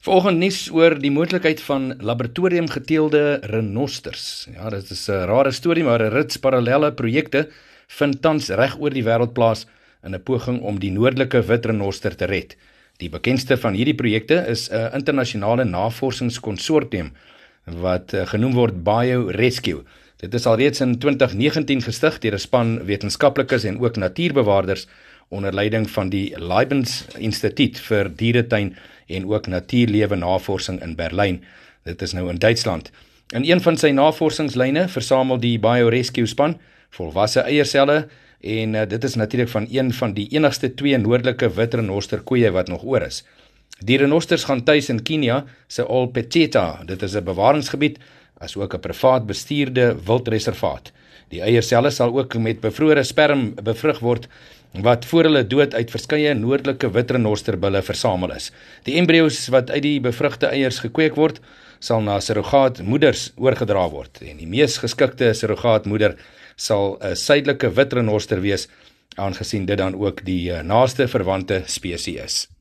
Vanoggend nuus oor die moontlikheid van laboratoriumgeteelde renosters. Ja, dit is 'n rare storie, maar 'n rits parallelle projekte vind tans reg oor die wêreld plaas in 'n poging om die noordelike wit renoster te red. Die bekendste van hierdie projekte is 'n internasionale navorsingskonsortium wat eh, genoem word BioRescue. Dit is alreeds in 2019 gestig deur 'n span wetenskaplikes en ook natuurbewaarders onder leiding van die Leibniz Instituut vir Dieretuin en ook natuurlewe navorsing in Berlyn. Dit is nou in Duitsland. In een van sy navorsingslyne versamel die BioRescue span volwasse eierselle en uh, dit is natuurlik van een van die enigste twee noordelike wit renoster koeie wat nog oor is. Die renosters gaan tuis in Kenia se Olpecheta. Dit is 'n bewaringsgebied as ook 'n privaat bestuurde wildreservaat. Die eierselle sal ook met bevrore sperm bevrug word wat voor hulle dood uit verskeie noordelike witrenosterbulle versamel is. Die embrio's wat uit die bevrugte eiers gekweek word, sal na surrogaatmoeders oorgedra word en die mees geskikte surrogaatmoeder sal 'n suidelike witrenoster wees aangesien dit dan ook die eh, naaste verwante spesies is.